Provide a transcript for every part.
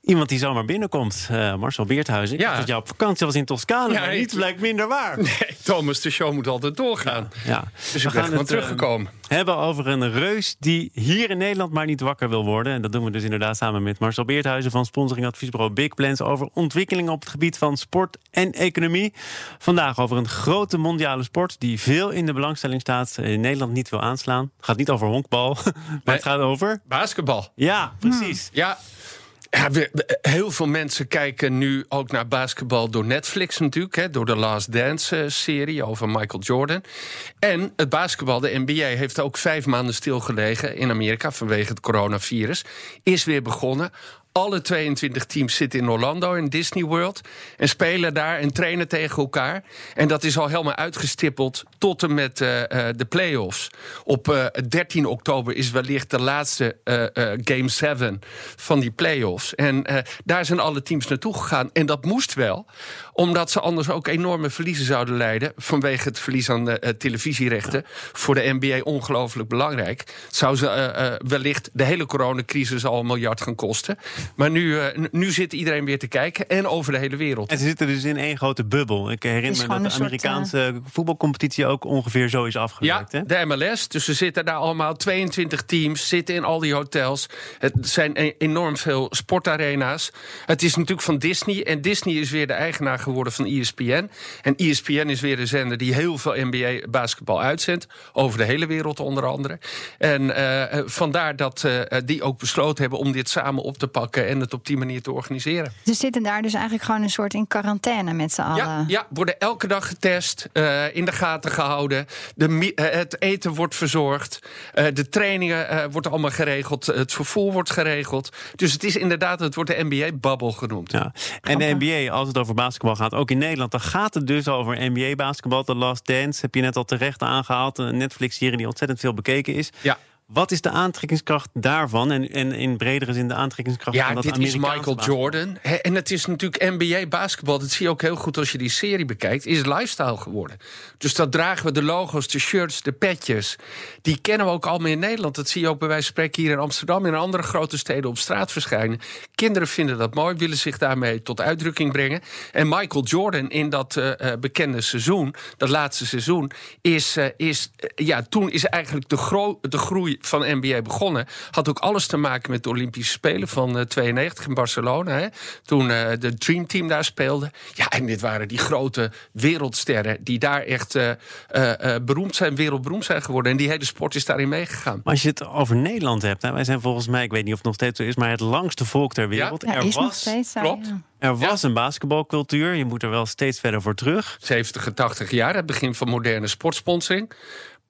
Iemand die zomaar binnenkomt, uh, Marcel Beerthuizen. Ja. Ja. Dat jij op vakantie was in Toscane, Ja, maar niet blijkt minder waar. Nee, Thomas, de show moet altijd doorgaan. Ja. Dus ik ben gewoon eh, teruggekomen. hebben over een reus die hier in Nederland maar niet wakker wil worden. En dat doen we dus inderdaad samen met Marcel Beerthuizen van sponsoringadviesbureau Big Plans over ontwikkelingen op het gebied van sport en economie. Vandaag over een grote mondiale sport die veel in de belangstelling staat, in Nederland niet wil aanslaan. Het gaat niet over honkbal, maar Nee. het gaat over. Basketbal. Ja, precies. Ja. Ja, heel veel mensen kijken nu ook naar basketbal door Netflix natuurlijk. Hè, door de Last Dance-serie over Michael Jordan. En het basketbal, de NBA, heeft ook vijf maanden stilgelegen in Amerika vanwege het coronavirus. Is weer begonnen. Alle 22 teams zitten in Orlando, in Disney World. En spelen daar en trainen tegen elkaar. En dat is al helemaal uitgestippeld tot en met eh, eh, de playoffs. Op eh, 13 oktober is wellicht de laatste eh, eh, Game 7 van die playoffs. En eh, daar zijn alle teams naartoe gegaan. En dat moest wel, omdat ze anders ook enorme verliezen zouden leiden. Vanwege het verlies aan eh, televisierechten. Voor de NBA ongelooflijk belangrijk. Zou ze eh, eh, wellicht de hele coronacrisis al een miljard gaan kosten. Maar nu, eh, nu zit iedereen weer te kijken. En over de hele wereld. En ze zitten dus in één grote bubbel. Ik herinner me dat de soort, Amerikaanse voetbalcompetitie ook ongeveer zo is Ja, afgewerkt. hè? de MLS. Dus er zitten daar allemaal 22 teams, zitten in al die hotels. Het zijn e- enorm veel sportarena's. Het is natuurlijk van Disney. En Disney is weer de eigenaar geworden van ESPN. En ESPN is weer een zender die heel veel NBA-basketbal uitzendt. Over de hele wereld onder andere. En eh, eh, vandaar dat eh, die ook besloten hebben om dit samen op te pakken... en het op die manier te organiseren. Ze zitten daar dus eigenlijk gewoon een soort in quarantaine met z'n allen. Ja, ja, worden elke dag getest, eh, in de gaten gehouden. De, eh, het eten wordt verzorgd. eh, de trainingen eh worden allemaal geregeld. Het vervoer wordt geregeld. Dus het is inderdaad, het wordt de NBA-bubble genoemd. Ja. En de NBA, als het over basketbal gaat, ook in Nederland, dan gaat het dus over NBA-basketbal. The Last Dance heb je net al terecht aangehaald. Een Netflix-serie die ontzettend veel bekeken is. Ja. Wat is de aantrekkingskracht daarvan? En, en in bredere zin de aantrekkingskracht Ja, van dat dit is Michael basketbal? Jordan. En het is natuurlijk NBA-basketbal. Dat zie je ook heel goed als je die serie bekijkt. Is lifestyle geworden. Dus dat dragen we de logo's, de shirts, de petjes. Die kennen we ook allemaal in Nederland. Dat zie je ook bij wijze van spreken hier in Amsterdam... en in andere grote steden op straat verschijnen. Kinderen vinden dat mooi, willen zich daarmee tot uitdrukking brengen. En Michael Jordan in dat eh, eh, bekende seizoen, dat laatste seizoen... is, eh, is ja, toen is eigenlijk de, gro- de groei van de NBA begonnen. Had ook alles te maken met de Olympische Spelen van eh 92 in Barcelona. Hè, toen eh, de Dream Team daar speelde. Ja, en dit waren die grote wereldsterren... die daar echt eh, eh, eh, beroemd zijn, wereldberoemd zijn geworden. En die hele sport is daarin meegegaan. Maar als je het over Nederland hebt, hè, wij zijn volgens mij, ik weet niet of het nog steeds zo is, maar het langste volk ter wereld. Ja, er is nog was, steeds zo. klopt. ja. er was een basketbalcultuur. Je moet er wel steeds verder voor terug. 70 en 80 jaar, het begin van moderne sportsponsoring.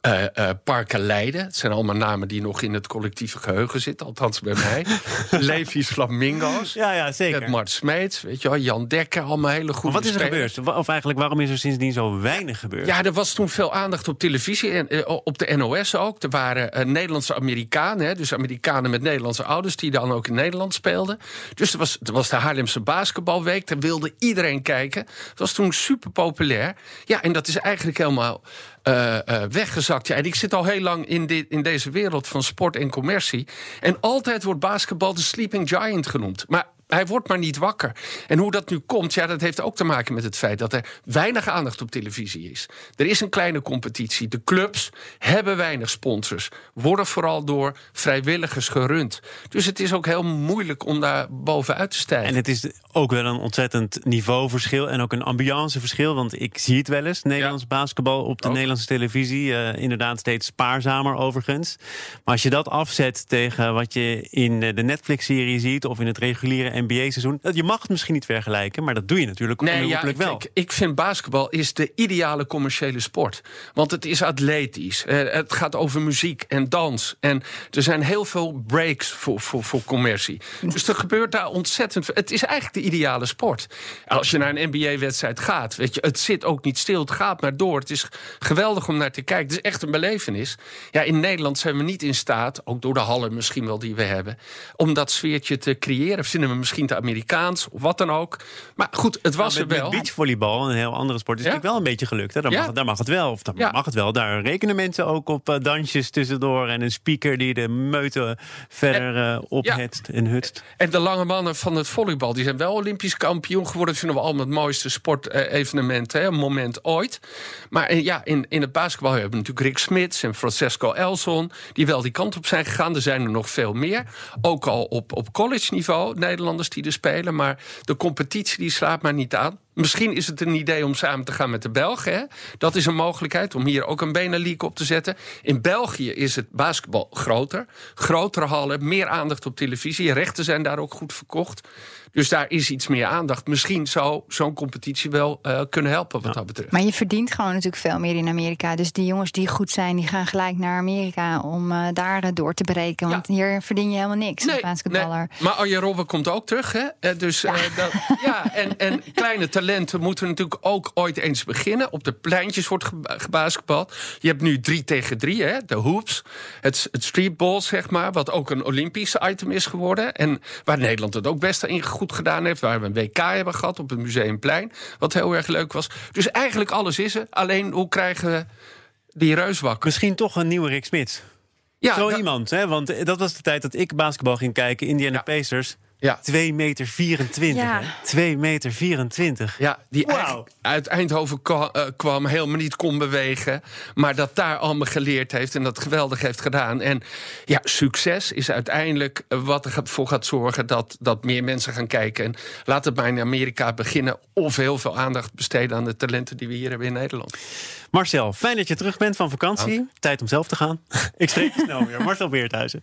Eh, Parken Leiden. Het zijn allemaal namen die nog in het collectieve geheugen zitten. Althans bij mij. Levi's Flamingo's. Ja, ja, zeker. Met Mart Smeets, weet je wel, Jan Dekker, allemaal hele goede Maar wat is er spelers. gebeurd? Of eigenlijk, waarom is er sindsdien zo weinig gebeurd? Ja, er was toen veel aandacht op televisie en eh, op de NOS ook. Er waren Nederlandse Amerikanen, hè, dus Amerikanen met Nederlandse ouders... die dan ook in Nederland speelden. Dus er was, er was de Haarlemse basketbalweek, daar wilde iedereen kijken. Het was toen super populair. Ja, en dat is eigenlijk helemaal eh, eh, weggezakt. Ja, en ik zit al heel lang in, dit, in deze wereld van sport en commercie. En altijd wordt basketbal de sleeping giant genoemd. Maar hij wordt maar niet wakker. En hoe dat nu komt, ja, dat heeft ook te maken met het feit dat er weinig aandacht op televisie is. Er is een kleine competitie. De clubs hebben weinig sponsors. Worden vooral door vrijwilligers gerund. Dus het is ook heel moeilijk om daar bovenuit te stijgen. En het is ook wel een ontzettend niveauverschil en ook een ambianceverschil. Want ik zie het wel eens, Nederlands basketbal op de Ook. Nederlandse televisie. eh, inderdaad steeds spaarzamer overigens. Maar als je dat afzet tegen wat je in eh, de Netflix-serie ziet... of in het reguliere NBA-seizoen. Je mag het misschien niet vergelijken, maar dat doe je natuurlijk nee, ja, ik, wel. Ik, ik, vind basketbal is de ideale commerciële sport. Want het is atletisch. Eh, het gaat over muziek en dans. En er zijn heel veel breaks voor, voor, voor commercie. Dus er gebeurt daar ontzettend veel. Het is eigenlijk de ideale sport. Als je naar een NBA-wedstrijd gaat, weet je, het zit ook niet stil. Het gaat maar door. Het is geweldig om naar te kijken. Het is echt een belevenis. Ja, in Nederland zijn we niet in staat, ook door de hallen misschien wel die we hebben, om dat sfeertje te creëren. Vinden we misschien te Amerikaans of wat dan ook. Maar goed, het was nou, met, er wel. Met beachvolleybal, een heel andere sport, is natuurlijk wel een beetje gelukt. Hè? Daar, mag, daar mag het wel. Of daar mag het wel. Daar rekenen mensen ook op uh, dansjes tussendoor en een speaker die de meute verder uh, ophetst en hutst. En de lange mannen van het volleybal, die zijn wel Olympisch kampioen geworden. Dat vinden we allemaal het mooiste sportevenement, een moment ooit. Maar eh, ja, in, in het basketbal hebben we natuurlijk Rick Smits en Francesco Elson, die wel die kant op zijn gegaan. Er zijn er nog veel meer. Ook al op, op college niveau, Nederlanders die er spelen. Maar de competitie die slaat maar niet aan. Misschien is het een idee om samen te gaan met de Belgen. Hè? Dat is een mogelijkheid om hier ook een Benelink op te zetten. In België is het basketbal groter. Grotere hallen, meer aandacht op televisie. Rechten zijn daar ook goed verkocht. Dus daar is iets meer aandacht. Misschien zou zo'n competitie wel uh, kunnen helpen wat dat betreft. Maar je verdient gewoon natuurlijk veel meer in Amerika. Dus die jongens die goed zijn, die gaan gelijk naar Amerika om uh, daar uh, door te breken. Want ja. hier verdien je helemaal niks nee, als basketballer. Nee. Maar Arjen Robben komt ook terug. Hè? Dus ja, dat, ja en, en kleine talenten moeten natuurlijk ook ooit eens beginnen. Op de pleintjes wordt gebasketbald. Je hebt nu drie tegen drie, hè? de hoops. Het, het streetball, zeg maar. Wat ook een Olympisch item is geworden. En waar Nederland het ook best in goed gedaan heeft. Waar we een WK hebben gehad op het Museumplein. Wat heel erg leuk was. Dus eigenlijk alles is er. Alleen hoe krijgen we die reus wakker? Misschien toch een nieuwe Rick Smits. Ja, Zo iemand, hè? want dat was de tijd dat ik basketbal ging kijken. Indiana ja. Pacers. Ja. 2 meter 24. Ja. 2 meter 24. Ja, die wow. uit Eindhoven kwam, uh, kwam, helemaal niet kon bewegen. Maar dat daar allemaal geleerd heeft en dat geweldig heeft gedaan. En ja, succes is uiteindelijk wat ervoor gaat zorgen dat, dat meer mensen gaan kijken. En laat het maar in Amerika beginnen. Of heel veel aandacht besteden aan de talenten die we hier hebben in Nederland. Marcel, fijn dat je terug bent van vakantie. Dank. Tijd om zelf te gaan. Ik spreek je snel weer. Marcel Beerthuizen.